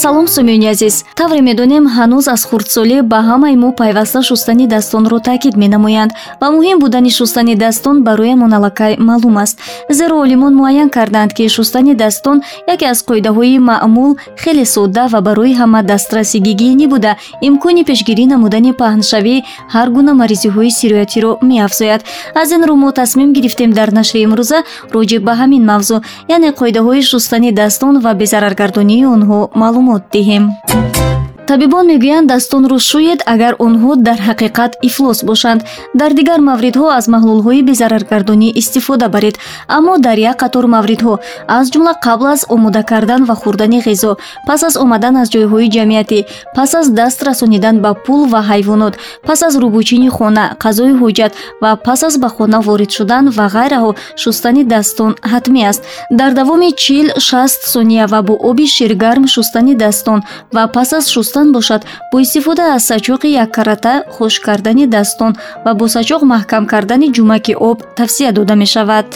салом сумиёни азиз. Тавре медонем ҳанӯз аз хурдсолӣ ба ҳамаи мо пайваста шустани дастонро таъкид менамоянд ва муҳим будани шустани дастон бароямон аллакай маълум аст. Зеро олимон муайян карданд ки шустани дастон яке аз қоидаҳои маъмул хеле содда ва барои ҳама дастраси гигиенӣ буда. Имкони пешгирӣ намудани паҳншавии ҳар гуна маризиҳои сироятиро меафзояд. Аз ин рӯ мо тасмим гирифтем дар нашри имрӯза роҷеъ ба ҳамин мавзӯъ яъне қоидаҳои шустани дастон ва безараргардонии онҳо маълумот маълумот диҳем табибон мегӯянд дастонро шӯед агар онҳо дар ҳақиқат ифлос бошанд. Дар дигар мавридҳо аз маҳлулҳои безараргардонӣ истифода баред. Аммо дар як қатор мавридҳо аз ҷумла қабл аз омода кардан ва хӯрдани ғизо пас аз омадан аз ҷойҳои ҷамъиятӣ пас аз даст расонидан ба пул ва ҳайвонот пас аз рӯбучини хона қазои ҳоҷат ва пас аз ба хона ворид шудан ва ғайраҳо шустани дастон ҳатмӣ аст. Дар давоми чил шаст сония ва бо оби ширгарм шустани дастон ва пас аз шустан дастон бошад. Бо истифода аз сачоқи яккарата хушк кардани дастон ва бо сачоқ маҳкам кардани ҷумаки об тавсия дода мешавад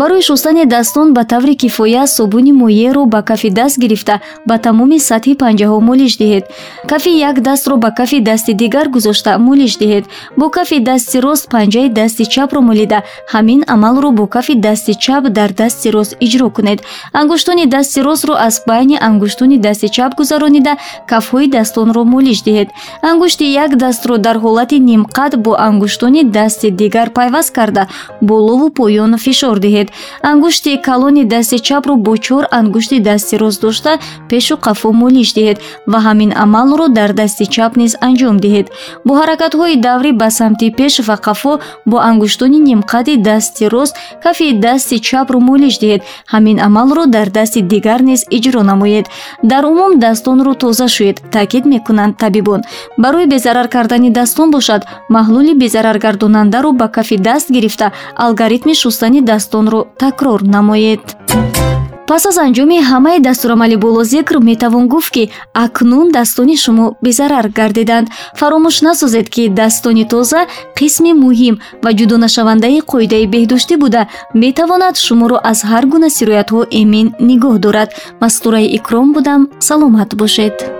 барои шустани дастон ба таври кифоя собуни моеъро ба кафи даст гирифта ба тамоми сатҳи панҷаҳо молиш диҳед. кафи як дастро ба кафи дасти дигар гузошта молиш диҳед. бо кафи дасти рост панҷаи дасти чапро молида. ҳамин амалро бо кафи дасти чап дар дасти рост иҷро кунед. ангуштони дасти ростро аз байни ангуштони дасти чап гузаронида кафҳои дастонро молиш диҳед. ангушти як дастро дар ҳолати нимқад бо ангуштони дасти дигар пайваст карда болову поён фишор диҳед ангушти калони дасти чапро бо чор ангушти дасти рост дошта пешу қафо молиш диҳед ва ҳамин амалро дар дасти чап низ анҷом диҳед. Бо ҳаракатҳои даврӣ ба самти пеш ва қафо бо ангуштони нимқади дасти рост кафи дасти чапро молиш диҳед. Ҳамин амалро дар дасти дигар низ иҷро намоед. Дар умум дастонро тоза шӯед таъкид мекунанд табибон. Барои безарар кардани дастон бошад маҳлули безараргардонандаро ба кафи даст гирифта алгоритми шустани дастонро такрор намоед. Пас аз анҷоми ҳамаи дастурамали болозикр метавон гуфт ки акнун дастони шумо безарар гардиданд. Фаромӯш насозед ки дастони тоза қисми муҳим ва ҷудонашавандаи қоидаи беҳдоштӣ буда метавонад шуморо аз ҳар гуна сироятҳо эмин нигоҳ дорад. Мастураи икром будам саломат бошед